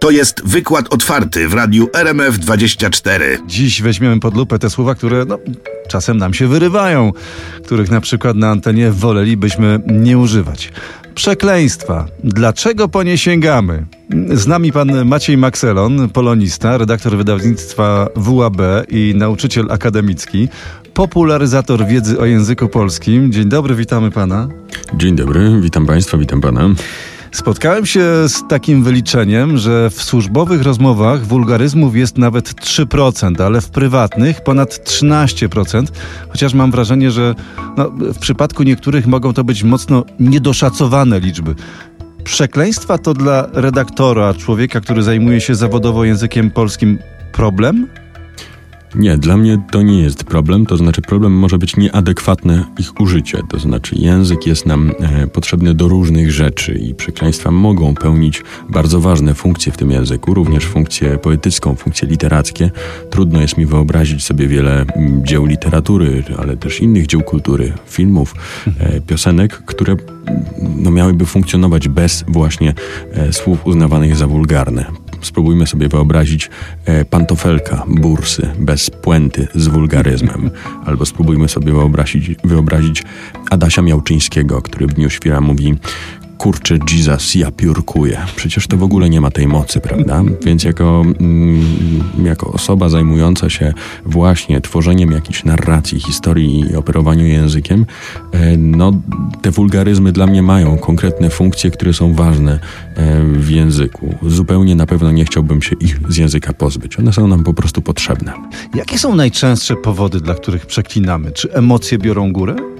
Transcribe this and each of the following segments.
To jest wykład otwarty w radiu RMF24. Dziś weźmiemy pod lupę te słowa, które no, czasem nam się wyrywają, których na przykład na antenie wolelibyśmy nie używać. Przekleństwa. Dlaczego po nie sięgamy? Z nami pan Maciej Makselon, polonista, redaktor wydawnictwa WAB i nauczyciel akademicki, popularyzator wiedzy o języku polskim. Dzień dobry, witamy pana. Dzień dobry, witam państwa, witam pana. Spotkałem się z takim wyliczeniem, że w służbowych rozmowach wulgaryzmów jest nawet 3%, ale w prywatnych ponad 13%, chociaż mam wrażenie, że no, w przypadku niektórych mogą to być mocno niedoszacowane liczby. Przekleństwa to dla redaktora, człowieka, który zajmuje się zawodowo językiem polskim, problem? Nie, dla mnie to nie jest problem, to znaczy problem może być nieadekwatne ich użycie, to znaczy język jest nam e, potrzebny do różnych rzeczy i przekleństwa mogą pełnić bardzo ważne funkcje w tym języku, również funkcję poetycką, funkcje literackie. Trudno jest mi wyobrazić sobie wiele m, dzieł literatury, ale też innych dzieł kultury, filmów, e, piosenek, które no, miałyby funkcjonować bez właśnie e, słów uznawanych za wulgarne. Spróbujmy sobie wyobrazić e, pantofelka, bursy, bez puenty, z wulgaryzmem. Albo spróbujmy sobie wyobrazić, wyobrazić Adasia Miałczyńskiego, który w Dniu Świra mówi kurczę, Jesus, ja piórkuję. Przecież to w ogóle nie ma tej mocy, prawda? Więc jako, mm, jako osoba zajmująca się właśnie tworzeniem jakichś narracji, historii i operowaniu językiem, e, no te wulgaryzmy dla mnie mają konkretne funkcje, które są ważne e, w języku. Zupełnie na pewno nie chciałbym się ich z języka pozbyć. One są nam po prostu potrzebne. Jakie są najczęstsze powody, dla których przeklinamy? Czy emocje biorą górę?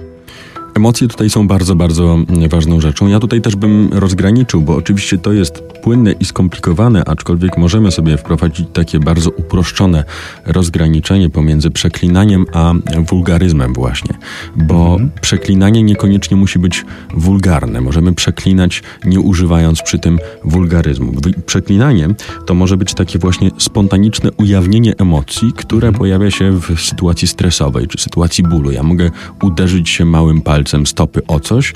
Emocje tutaj są bardzo, bardzo ważną rzeczą. Ja tutaj też bym rozgraniczył, bo oczywiście to jest płynne i skomplikowane, aczkolwiek możemy sobie wprowadzić takie bardzo uproszczone rozgraniczenie pomiędzy przeklinaniem a wulgaryzmem właśnie. Bo mhm. przeklinanie niekoniecznie musi być wulgarne. Możemy przeklinać nie używając przy tym wulgaryzmu. Przeklinanie to może być takie właśnie spontaniczne ujawnienie emocji, które mhm. pojawia się w sytuacji stresowej czy sytuacji bólu. Ja mogę uderzyć się małym palcem palcem stopy o coś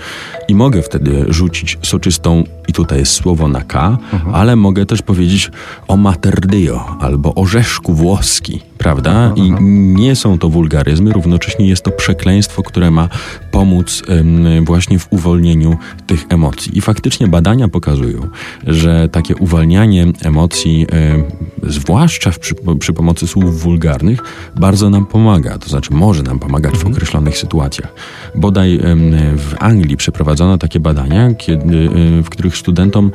i mogę wtedy rzucić soczystą, i tutaj jest słowo na K, mhm. ale mogę też powiedzieć o materdio albo orzeszku włoski prawda? I nie są to wulgaryzmy, równocześnie jest to przekleństwo, które ma pomóc właśnie w uwolnieniu tych emocji. I faktycznie badania pokazują, że takie uwalnianie emocji, zwłaszcza przy, przy pomocy słów wulgarnych, bardzo nam pomaga. To znaczy może nam pomagać w mhm. określonych sytuacjach. Bodaj w Anglii przeprowadzono takie badania, kiedy, w których studentom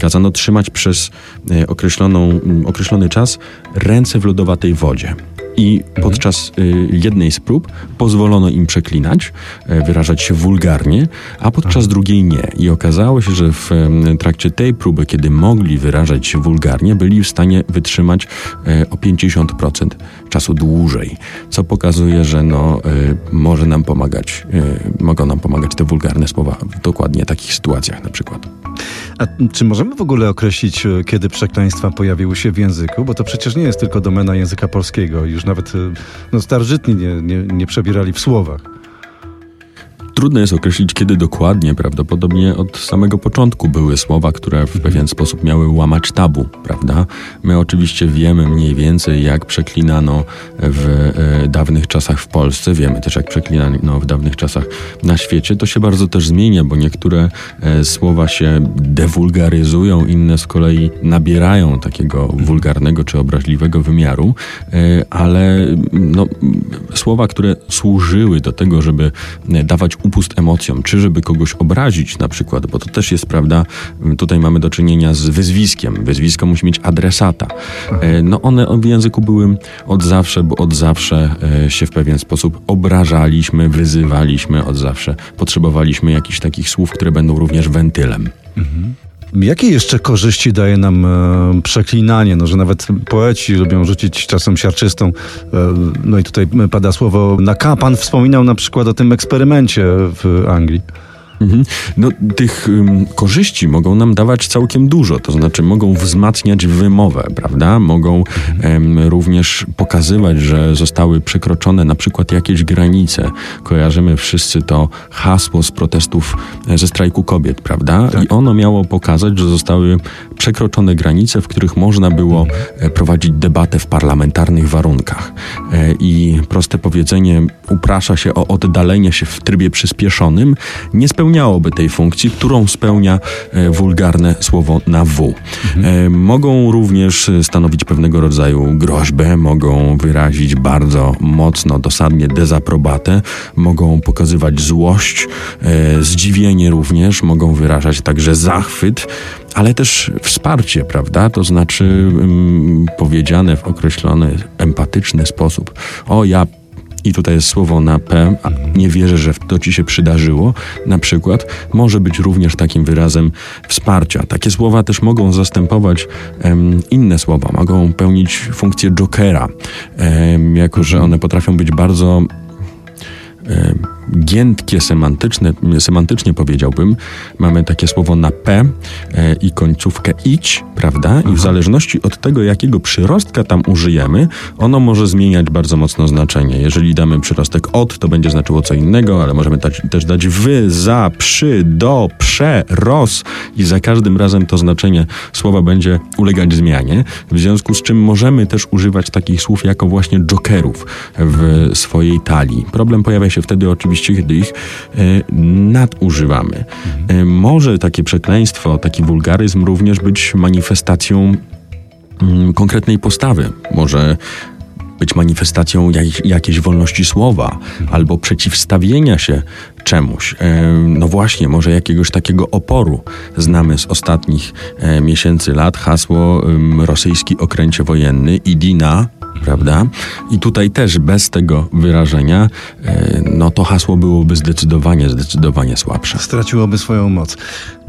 kazano trzymać przez e, określoną, określony czas ręce w lodowatej wodzie. I podczas y, jednej z prób pozwolono im przeklinać, e, wyrażać się wulgarnie, a podczas drugiej nie. I okazało się, że w trakcie tej próby, kiedy mogli wyrażać się wulgarnie, byli w stanie wytrzymać o 50% czasu dłużej, co pokazuje, że no, może nam pomagać, mogą nam pomagać te wulgarne słowa w dokładnie takich sytuacjach na przykład. A czy możemy w ogóle określić, kiedy przekleństwa pojawiły się w języku? Bo to przecież nie jest tylko domena języka polskiego. Już nawet y, no, starożytni nie, nie, nie przebierali w słowach. Trudno jest określić, kiedy dokładnie. Prawdopodobnie od samego początku były słowa, które w pewien sposób miały łamać tabu, prawda? My oczywiście wiemy mniej więcej, jak przeklinano w e, dawnych czasach w Polsce. Wiemy też, jak przeklinano w dawnych czasach na świecie. To się bardzo też zmienia, bo niektóre e, słowa się dewulgaryzują, inne z kolei nabierają takiego wulgarnego czy obraźliwego wymiaru, e, ale no, słowa, które służyły do tego, żeby dawać upust emocjom, czy żeby kogoś obrazić na przykład, bo to też jest prawda, tutaj mamy do czynienia z wyzwiskiem. Wyzwisko musi mieć adresata. E, no one w języku były od zawsze, bo od zawsze e, się w pewien sposób obrażaliśmy, wyzywaliśmy, od zawsze potrzebowaliśmy jakichś takich słów, które będą również wentylem. Mhm. Jakie jeszcze korzyści daje nam e, przeklinanie? No, że nawet poeci lubią rzucić czasem siarczystą. E, no i tutaj pada słowo na. Pan wspominał na przykład o tym eksperymencie w Anglii. Mhm. No, tych ym, korzyści mogą nam dawać całkiem dużo, to znaczy mogą wzmacniać wymowę, prawda? Mogą ym, również pokazywać, że zostały przekroczone na przykład jakieś granice. Kojarzymy wszyscy to hasło z protestów e, ze strajku kobiet, prawda? I ono miało pokazać, że zostały przekroczone granice, w których można było e, prowadzić debatę w parlamentarnych warunkach. E, I proste powiedzenie uprasza się o oddalenie się w trybie przyspieszonym, nie spełniałoby tej funkcji, którą spełnia e, wulgarne słowo na W. E, Mogą również stanowić pewnego rodzaju groźbę, mogą wyrazić bardzo mocno, dosadnie dezaprobatę, mogą pokazywać złość, e, zdziwienie również, mogą wyrażać także zachwyt, ale też wsparcie, prawda? To znaczy mm, powiedziane w określony, empatyczny sposób. O, ja i tutaj jest słowo na P, a nie wierzę, że to ci się przydarzyło, na przykład, może być również takim wyrazem wsparcia. Takie słowa też mogą zastępować em, inne słowa, mogą pełnić funkcję jokera, em, jako że one potrafią być bardzo e, giętkie semantyczne, semantycznie powiedziałbym. Mamy takie słowo na P e, i końcówkę idź, prawda? I w zależności od tego, jakiego przyrostka tam użyjemy, ono może zmieniać bardzo mocno znaczenie. Jeżeli damy przyrostek od, to będzie znaczyło co innego, ale możemy dać, też dać wy, za, przy, do, prze, roz i za każdym razem to znaczenie słowa będzie ulegać zmianie. W związku z czym możemy też używać takich słów jako właśnie jokerów w swojej talii. Problem pojawia się wtedy oczywiście, kiedy ich e, nadużywamy. E, może takie przekleństwo, taki wulgaryzm również być manifestacją mm, konkretnej postawy. Może być manifestacją jak, jakiejś wolności słowa albo przeciwstawienia się czemuś. E, no właśnie, może jakiegoś takiego oporu. Znamy z ostatnich miesięcy, lat hasło rosyjski okręcie wojenny Idina, prawda? I tutaj też bez tego wyrażenia, e, no to hasło byłoby zdecydowanie, zdecydowanie słabsze. Straciłoby swoją moc.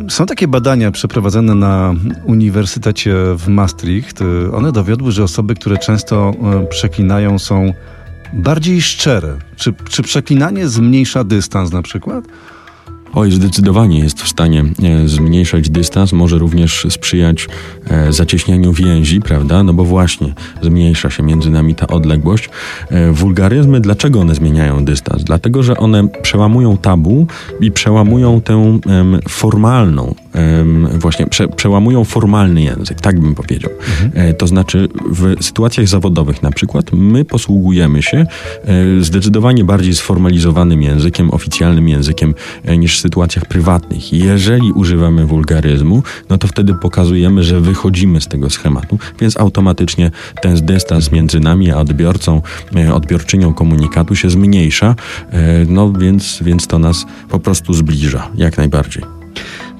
Są takie badania przeprowadzone na Uniwersytecie w Maastricht. One dowiodły, że osoby, które często e, przeklinają, są bardziej szczere. Czy, czy przeklinanie zmniejsza dystans na przykład? Oj, zdecydowanie jest w stanie e, zmniejszać dystans, może również sprzyjać e, zacieśnianiu więzi, prawda? No bo właśnie zmniejsza się między nami ta odległość. E, wulgaryzmy, dlaczego one zmieniają dystans? Dlatego, że one przełamują tabu i przełamują tę formalną, właśnie prze, przełamują formalny język, tak bym powiedział. E, to znaczy w sytuacjach zawodowych na przykład my posługujemy się e, zdecydowanie bardziej sformalizowanym językiem, oficjalnym językiem e, niż w sytuacjach prywatnych. Jeżeli używamy wulgaryzmu, no to wtedy pokazujemy, że wychodzimy z tego schematu, więc automatycznie ten dystans między nami a odbiorcą, odbiorczynią komunikatu się zmniejsza, no więc, więc to nas po prostu zbliża, jak najbardziej.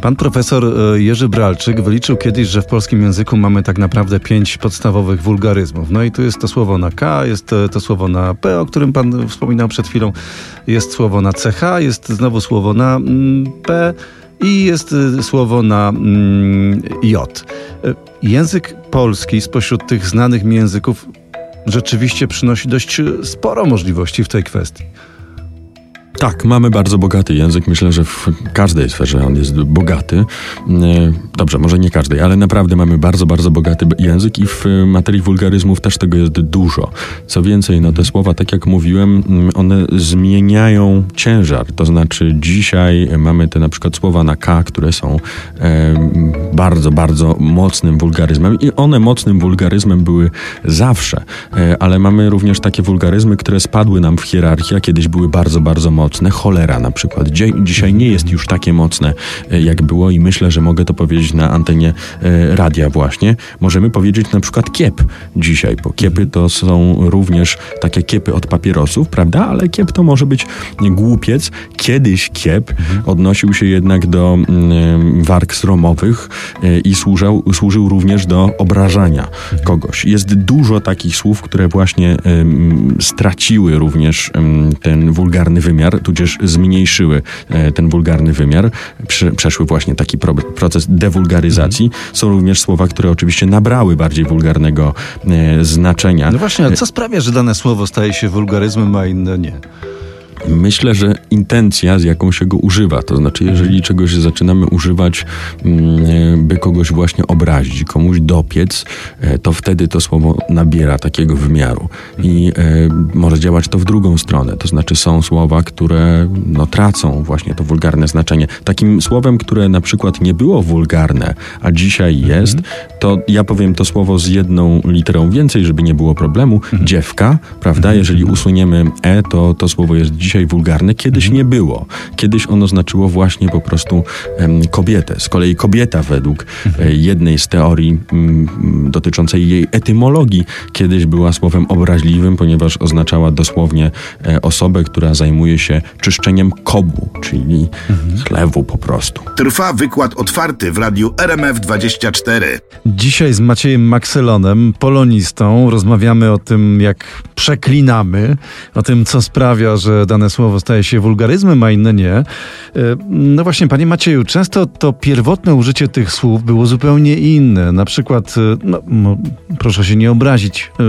Pan profesor e, Jerzy Bralczyk wyliczył kiedyś, że w polskim języku mamy tak naprawdę pięć podstawowych wulgaryzmów. No i tu jest to słowo na K, jest to, to słowo na P, o którym pan wspominał przed chwilą, jest słowo na CH, jest znowu słowo na mm, P i jest y, słowo na mm, J. E, Język polski spośród tych znanych mi języków rzeczywiście przynosi dość sporo możliwości w tej kwestii. Tak, mamy bardzo bogaty język. Myślę, że w każdej sferze on jest bogaty. E, Dobrze, może nie każdej, ale naprawdę mamy bardzo, bardzo bogaty język i w materii wulgaryzmów też tego jest dużo. Co więcej, no te słowa, tak jak mówiłem, mm, one zmieniają ciężar. To znaczy dzisiaj mamy te na przykład słowa na K, które są e, bardzo, bardzo mocnym wulgaryzmem i one mocnym wulgaryzmem były zawsze, e, ale mamy również takie wulgaryzmy, które spadły nam w hierarchii, a kiedyś były bardzo, bardzo mocne. Cholera na przykład. Dzisiaj nie jest już takie mocne, e, jak było i myślę, że mogę to powiedzieć na antenie e, radia właśnie. Możemy powiedzieć na przykład kiep dzisiaj, bo kiepy to są również takie kiepy od papierosów, prawda? Ale kiep to może być głupiec. Kiedyś kiep odnosił się jednak do mm, warg sromowych e, i służył, służył również do obrażania kogoś. Jest dużo takich słów, które właśnie straciły również ten wulgarny wymiar, tudzież zmniejszyły e, ten wulgarny wymiar, Prze, przeszły właśnie taki pro, proces dewulgaryzacji. Są również słowa, które oczywiście nabrały bardziej wulgarnego e, znaczenia. No właśnie, a co sprawia, że dane słowo staje się wulgaryzmem, a inne nie? Myślę, że intencja, z jaką się go używa, to znaczy, jeżeli czegoś zaczynamy używać, mm, by kogoś właśnie obrazić, komuś dopiec, e, to wtedy to słowo nabiera takiego wymiaru. I e, może działać to w drugą stronę. To znaczy, są słowa, które no, tracą właśnie to wulgarne znaczenie. Takim słowem, które na przykład nie było wulgarne, a dzisiaj jest, to ja powiem to słowo z jedną literą więcej, żeby nie było problemu. Dziewka, prawda? Jeżeli usuniemy e, to to słowo jest dzisiaj wulgarne. Kiedyś nie było. Kiedyś ono znaczyło właśnie po prostu em, kobietę. Z kolei kobieta według e, jednej z teorii m, dotyczącej jej etymologii kiedyś była słowem obraźliwym, ponieważ oznaczała dosłownie e, osobę, która zajmuje się czyszczeniem kobu, czyli chlewu po prostu. Trwa wykład otwarty w radiu RMF24. Dzisiaj z Maciejem Makselonem, polonistą, rozmawiamy o tym, jak przeklinamy, o tym, co sprawia, że dane słowo staje się wulgaryzmem, a inne nie. E, No właśnie, panie Macieju, często to pierwotne użycie tych słów było zupełnie inne. Na przykład, e, no, proszę się nie obrazić, e,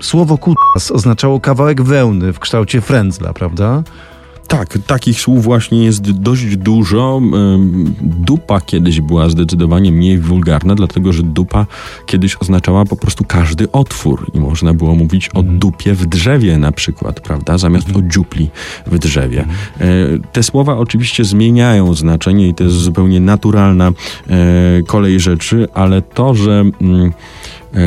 słowo kutas oznaczało kawałek wełny w kształcie frędzla, prawda? Tak, takich słów właśnie jest dość dużo. Dupa kiedyś była zdecydowanie mniej wulgarna, dlatego że dupa kiedyś oznaczała po prostu każdy otwór i można było mówić o dupie w drzewie na przykład, prawda, zamiast o dziupli w drzewie. E, Te słowa oczywiście zmieniają znaczenie i to jest zupełnie naturalna e, kolej rzeczy, ale to, że mm,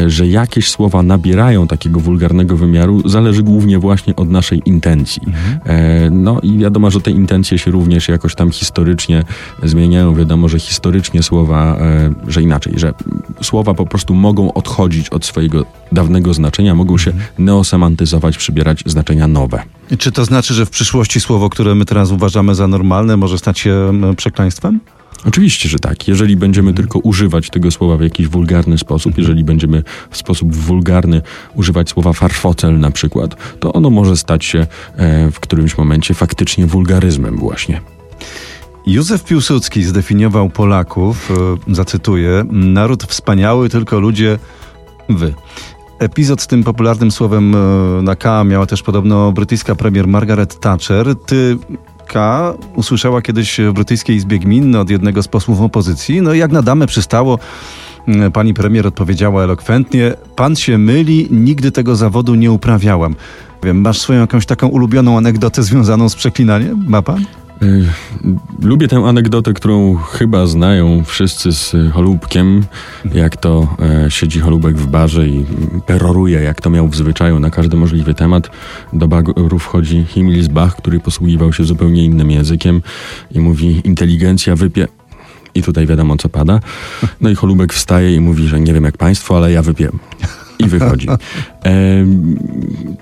że jakieś słowa nabierają takiego wulgarnego wymiaru, zależy głównie właśnie od naszej intencji. E, No i wiadomo, że te intencje się również jakoś tam historycznie zmieniają. Wiadomo, że historycznie słowa, e, że inaczej, że słowa po prostu mogą odchodzić od swojego dawnego znaczenia, mogą się neosemantyzować, przybierać znaczenia nowe. I Czy to znaczy, że w przyszłości słowo, które my teraz uważamy za normalne, może stać się m, przekleństwem? Oczywiście, że tak. Jeżeli będziemy tylko używać tego słowa w jakiś wulgarny sposób, jeżeli będziemy w sposób wulgarny używać słowa farfocel na przykład, to ono może stać się e, w którymś momencie faktycznie wulgaryzmem właśnie. Józef Piłsudski zdefiniował Polaków, e, zacytuję, naród wspaniały, tylko ludzie wy. Epizod z tym popularnym słowem e, na K miała też podobno brytyjska premier Margaret Thatcher. Ty K usłyszała kiedyś w brytyjskiej Izbie Gminnej od jednego z posłów opozycji. No i jak na damę przystało, m, pani premier odpowiedziała elokwentnie, pan się myli, nigdy tego zawodu nie uprawiałam. Wiem, masz swoją jakąś taką ulubioną anegdotę związaną z przeklinaniem? Ma pan? Y, Lubię tę anegdotę, którą chyba znają wszyscy z Holubkiem, jak to e, siedzi Holubek w barze i peroruje, jak to miał w zwyczaju na każdy możliwy temat. Do baru wchodzi Himmelsbach, który posługiwał się zupełnie innym językiem i mówi inteligencja wypie... I tutaj wiadomo, co pada. No i Holubek wstaje i mówi, że nie wiem jak państwo, ale ja wypiem. I wychodzi.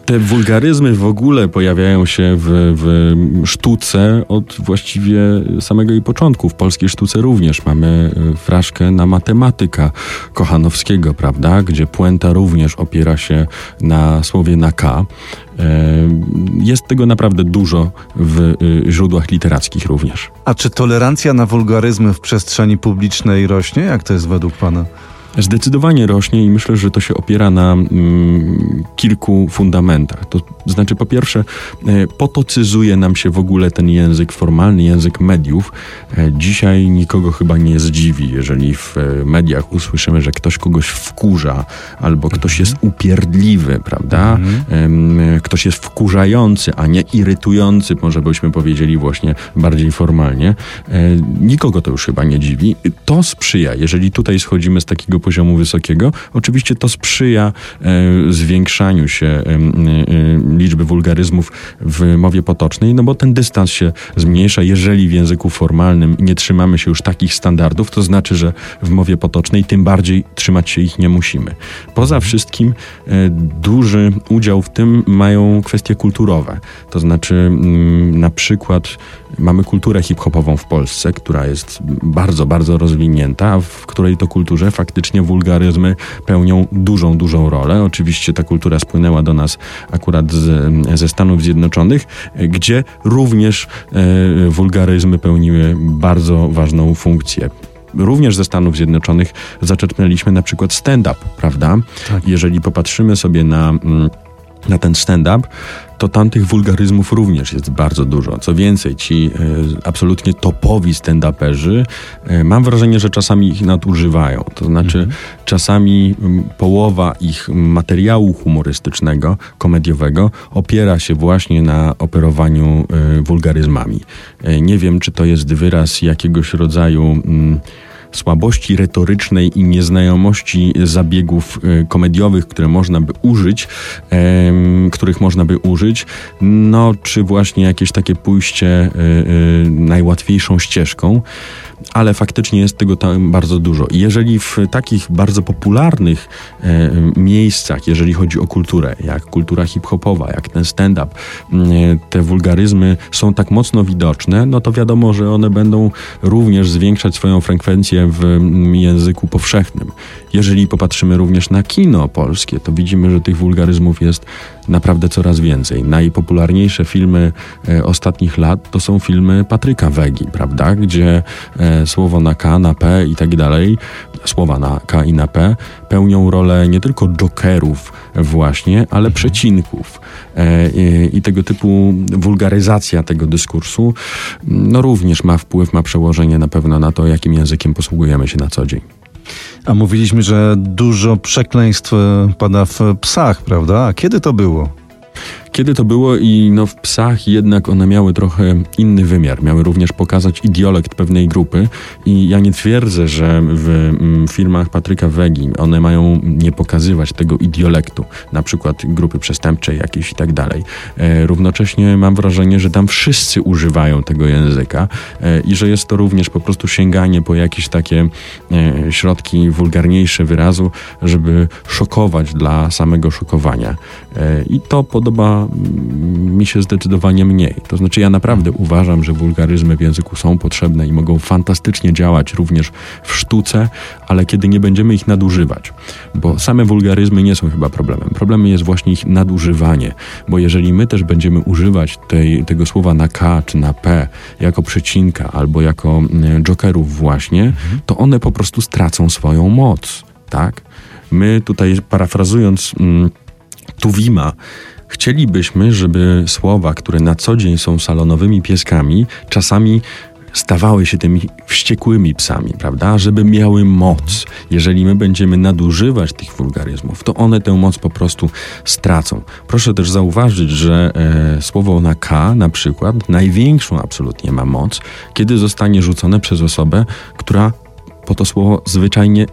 Te wulgaryzmy w ogóle pojawiają się w, w sztuce od właściwie samego jej początku. W polskiej sztuce również mamy e, fraszkę na matematyka Kochanowskiego, prawda? Gdzie puenta również opiera się na słowie na K. Jest tego naprawdę dużo w y, źródłach literackich również. A czy tolerancja na wulgaryzmy w przestrzeni publicznej rośnie? Jak to jest według pana? Zdecydowanie rośnie i myślę, że to się opiera na mm, kilku fundamentach. To znaczy, po pierwsze, e, potocyzuje nam się w ogóle ten język formalny, język mediów. E, dzisiaj nikogo chyba nie zdziwi, jeżeli w e, mediach usłyszymy, że ktoś kogoś wkurza albo ktoś jest upierdliwy, prawda? E, Ktoś jest wkurzający, a nie irytujący, może byśmy powiedzieli właśnie bardziej formalnie. Nikogo to już chyba nie dziwi. To sprzyja, jeżeli tutaj schodzimy z takiego poziomu wysokiego, oczywiście to sprzyja zwiększaniu się liczby wulgaryzmów w mowie potocznej, no bo ten dystans się zmniejsza. Jeżeli w języku formalnym nie trzymamy się już takich standardów, to znaczy, że w mowie potocznej tym bardziej trzymać się ich nie musimy. Poza wszystkim e, duży udział w tym mają kwestie kulturowe. To znaczy mm, na przykład mamy kulturę hip-hopową w Polsce, która jest bardzo, bardzo rozwinięta, w której to kulturze faktycznie wulgaryzmy pełnią dużą, dużą rolę. Oczywiście ta kultura spłynęła do nas akurat z, ze Stanów Zjednoczonych, gdzie również e, wulgaryzmy pełniły bardzo ważną funkcję również ze Stanów Zjednoczonych zaczerpnęliśmy na przykład stand-up, prawda? Tak. Jeżeli popatrzymy sobie na, mm, na ten stand-up, to tamtych wulgaryzmów również jest bardzo dużo. Co więcej, ci e, absolutnie topowi stand-uperzy, e, mam wrażenie, że czasami ich nadużywają. To znaczy, mhm. czasami m, połowa ich materiału humorystycznego, komediowego opiera się właśnie na operowaniu e, wulgaryzmami. Nie wiem, czy to jest wyraz jakiegoś rodzaju. M, słabości retorycznej i nieznajomości zabiegów e, komediowych, które można by użyć, których można by użyć, no czy właśnie jakieś takie pójście e, e, najłatwiejszą ścieżką ale faktycznie jest tego tam bardzo dużo. Jeżeli w takich bardzo popularnych e, miejscach, jeżeli chodzi o kulturę, jak kultura hip-hopowa, jak ten stand-up, e, te wulgaryzmy są tak mocno widoczne, no to wiadomo, że one będą również zwiększać swoją frekwencję w języku powszechnym. Jeżeli popatrzymy również na kino polskie, to widzimy, że tych wulgaryzmów jest naprawdę coraz więcej. Najpopularniejsze filmy e, ostatnich lat to są filmy Patryka Wegi, prawda? Gdzie e, słowo na K, na P i tak dalej, słowa na K i na P pełnią rolę nie tylko jokerów właśnie, ale przecinków. E, I tego typu wulgaryzacja tego dyskursu no również ma wpływ, ma przełożenie na pewno na to, jakim językiem posługujemy się na co dzień. A mówiliśmy, że dużo przekleństw pada w psach, prawda? A kiedy to było? Kiedy to było i no, w psach jednak one miały trochę inny wymiar. Miały również pokazać idiolekt pewnej grupy i ja nie twierdzę, że w mm, filmach Patryka Wegi one mają nie pokazywać tego idiolektu, na przykład grupy przestępczej jakiejś i tak dalej. E, równocześnie mam wrażenie, że tam wszyscy używają tego języka e, i że jest to również po prostu sięganie po jakieś takie e, środki wulgarniejsze wyrazu, żeby szokować dla samego szokowania. I to podoba mi się zdecydowanie mniej. To znaczy, ja naprawdę uważam, że wulgaryzmy w języku są potrzebne i mogą fantastycznie działać również w sztuce, ale kiedy nie będziemy ich nadużywać, bo same wulgaryzmy nie są chyba problemem. Problemem jest właśnie ich nadużywanie, bo jeżeli my też będziemy używać tej, tego słowa na K czy na P jako przecinka albo jako mm, jokerów właśnie, to one po prostu stracą swoją moc, tak? My tutaj parafrazując mm, Tuwima, Chcielibyśmy, żeby słowa, które na co dzień są salonowymi pieskami, czasami stawały się tymi wściekłymi psami, prawda? Żeby miały moc. Jeżeli my będziemy nadużywać tych wulgaryzmów, to one tę moc po prostu stracą. Proszę też zauważyć, że e, słowo na K na przykład największą absolutnie ma moc, kiedy zostanie rzucone przez osobę, która po to słowo zwyczajnie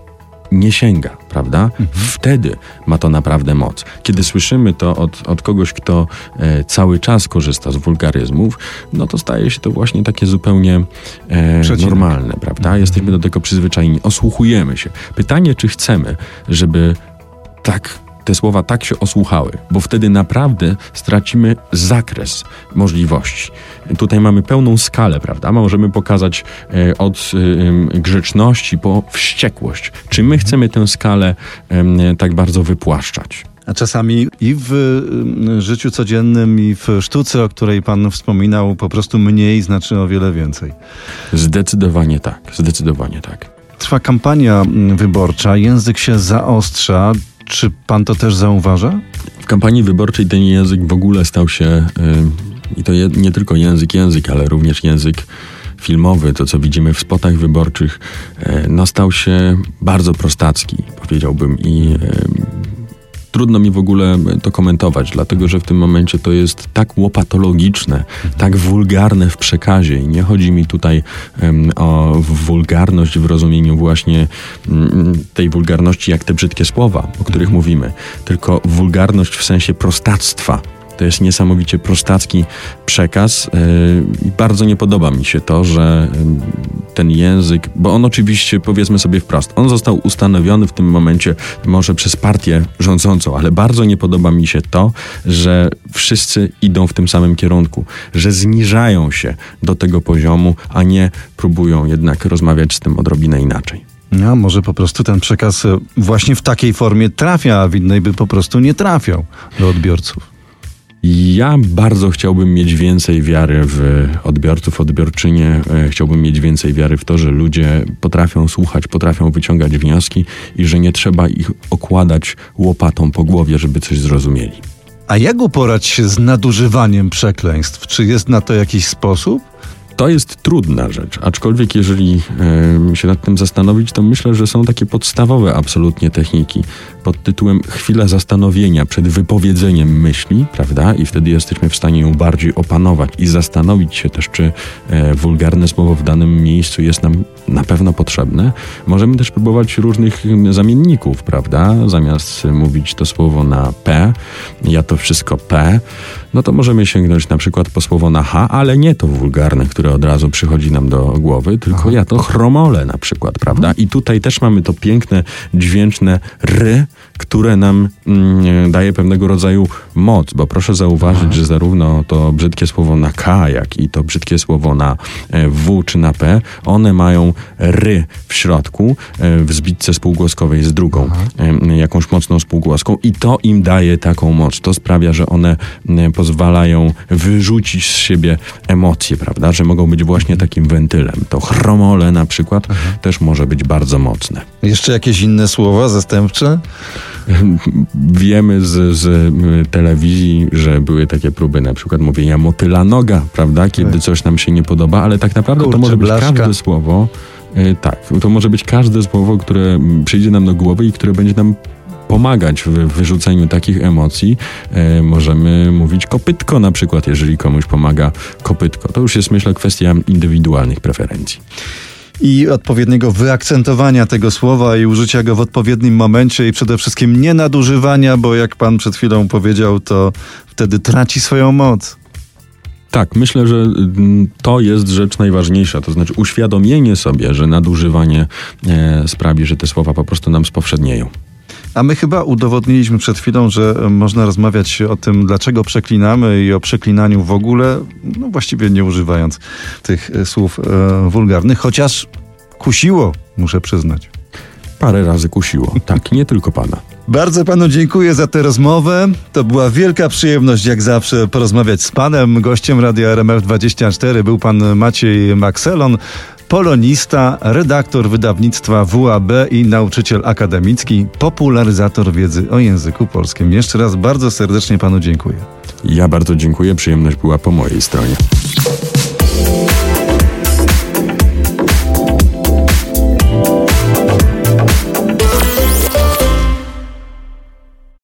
nie sięga, prawda? Mhm. Wtedy ma to naprawdę moc. Kiedy słyszymy to od, od kogoś, kto e, cały czas korzysta z wulgaryzmów, no to staje się to właśnie takie zupełnie e, normalne, prawda? Mhm. Jesteśmy do tego przyzwyczajeni, osłuchujemy się. Pytanie, czy chcemy, żeby tak te słowa tak się osłuchały, bo wtedy naprawdę stracimy zakres możliwości. Tutaj mamy pełną skalę, prawda? Możemy pokazać e, od e, grzeczności po wściekłość. Czy my chcemy tę skalę tak bardzo wypłaszczać? A czasami i w życiu codziennym, i w sztuce, o której Pan wspominał, po prostu mniej znaczy o wiele więcej. Zdecydowanie tak, zdecydowanie tak. Trwa kampania wyborcza, język się zaostrza. Czy pan to też zauważa? W kampanii wyborczej ten język w ogóle stał się, yy, i to je, nie tylko język, język, ale również język filmowy, to co widzimy w spotach wyborczych, yy, no stał się bardzo prostacki, powiedziałbym. I yy, trudno mi w ogóle to komentować, dlatego że w tym momencie to jest tak łopatologiczne, tak wulgarne w przekazie i nie chodzi mi tutaj um, o wulgarność w rozumieniu właśnie um, tej wulgarności jak te brzydkie słowa, o których mówimy, tylko wulgarność w sensie prostactwa to jest niesamowicie prostacki przekaz e, i bardzo nie podoba mi się to, że ten język, bo on oczywiście, powiedzmy sobie wprost, on został ustanowiony w tym momencie może przez partię rządzącą, ale bardzo nie podoba mi się to, że wszyscy idą w tym samym kierunku, że zniżają się do tego poziomu, a nie próbują jednak rozmawiać z tym odrobinę inaczej. No, może po prostu ten przekaz e, właśnie w takiej formie trafia, a w innej by po prostu nie trafiał do odbiorców. Ja bardzo chciałbym mieć więcej wiary w odbiorców, odbiorczynie. E, chciałbym mieć więcej wiary w to, że ludzie potrafią słuchać, potrafią wyciągać wnioski i że nie trzeba ich okładać łopatą po głowie, żeby coś zrozumieli. A jak uporać się z nadużywaniem przekleństw? Czy jest na to jakiś sposób? To jest trudna rzecz, aczkolwiek jeżeli e, się nad tym zastanowić, to myślę, że są takie podstawowe absolutnie techniki pod tytułem chwila zastanowienia przed wypowiedzeniem myśli, prawda? I wtedy jesteśmy w stanie ją bardziej opanować i zastanowić się też, czy e, wulgarne słowo w danym miejscu jest nam na pewno potrzebne. Możemy też próbować różnych zamienników, prawda? Zamiast mówić to słowo na P, ja to wszystko P, no to możemy sięgnąć na przykład po słowo na H, ale nie to wulgarne, które od razu przychodzi nam do głowy, tylko ja to chromole na przykład, prawda? I tutaj też mamy to piękne, dźwięczne ry, które nam mm, daje pewnego rodzaju moc, bo proszę zauważyć, że zarówno to brzydkie słowo na K, jak i to brzydkie słowo na e, W czy na P, one mają ry w środku, e, w zbitce spółgłoskowej z drugą, e, jakąś mocną spółgłoską i to im daje taką moc. To sprawia, że one e, pozwalają wyrzucić z siebie emocje, prawda, że mogą być właśnie takim wentylem. To chromole na przykład też może być bardzo mocne. Jeszcze jakieś inne słowa zastępcze? Wiemy z, z telewizji, że były takie próby na przykład mówienia motyla noga, prawda? Kiedy Tak. coś nam się nie podoba, ale tak naprawdę to Kurczę, może być blaszka. każde słowo. y, Tak, to może być każde słowo, które przyjdzie nam do głowy i które będzie nam pomagać w wyrzuceniu takich emocji. E, możemy mówić kopytko na przykład, jeżeli komuś pomaga kopytko. To już jest myślę kwestia indywidualnych preferencji. I odpowiedniego wyakcentowania tego słowa i użycia go w odpowiednim momencie i przede wszystkim nie nadużywania, bo jak pan przed chwilą powiedział, to wtedy traci swoją moc. Tak, myślę, że mm, to jest rzecz najważniejsza, to znaczy uświadomienie sobie, że nadużywanie e, sprawi, że te słowa po prostu nam spowszednieją. A my chyba udowodniliśmy przed chwilą, że e, można rozmawiać o tym, dlaczego przeklinamy i o przeklinaniu w ogóle, no właściwie nie używając tych e, słów e, wulgarnych, chociaż kusiło, muszę przyznać. Parę razy kusiło. Tak, nie tylko pana. Bardzo panu dziękuję za tę rozmowę. To była wielka przyjemność, jak zawsze, porozmawiać z panem. Gościem Radia RMF24 był pan Maciej Makselon, polonista, redaktor wydawnictwa WAB i nauczyciel akademicki, popularyzator wiedzy o języku polskim. Jeszcze raz bardzo serdecznie panu dziękuję. Ja bardzo dziękuję, przyjemność była po mojej stronie.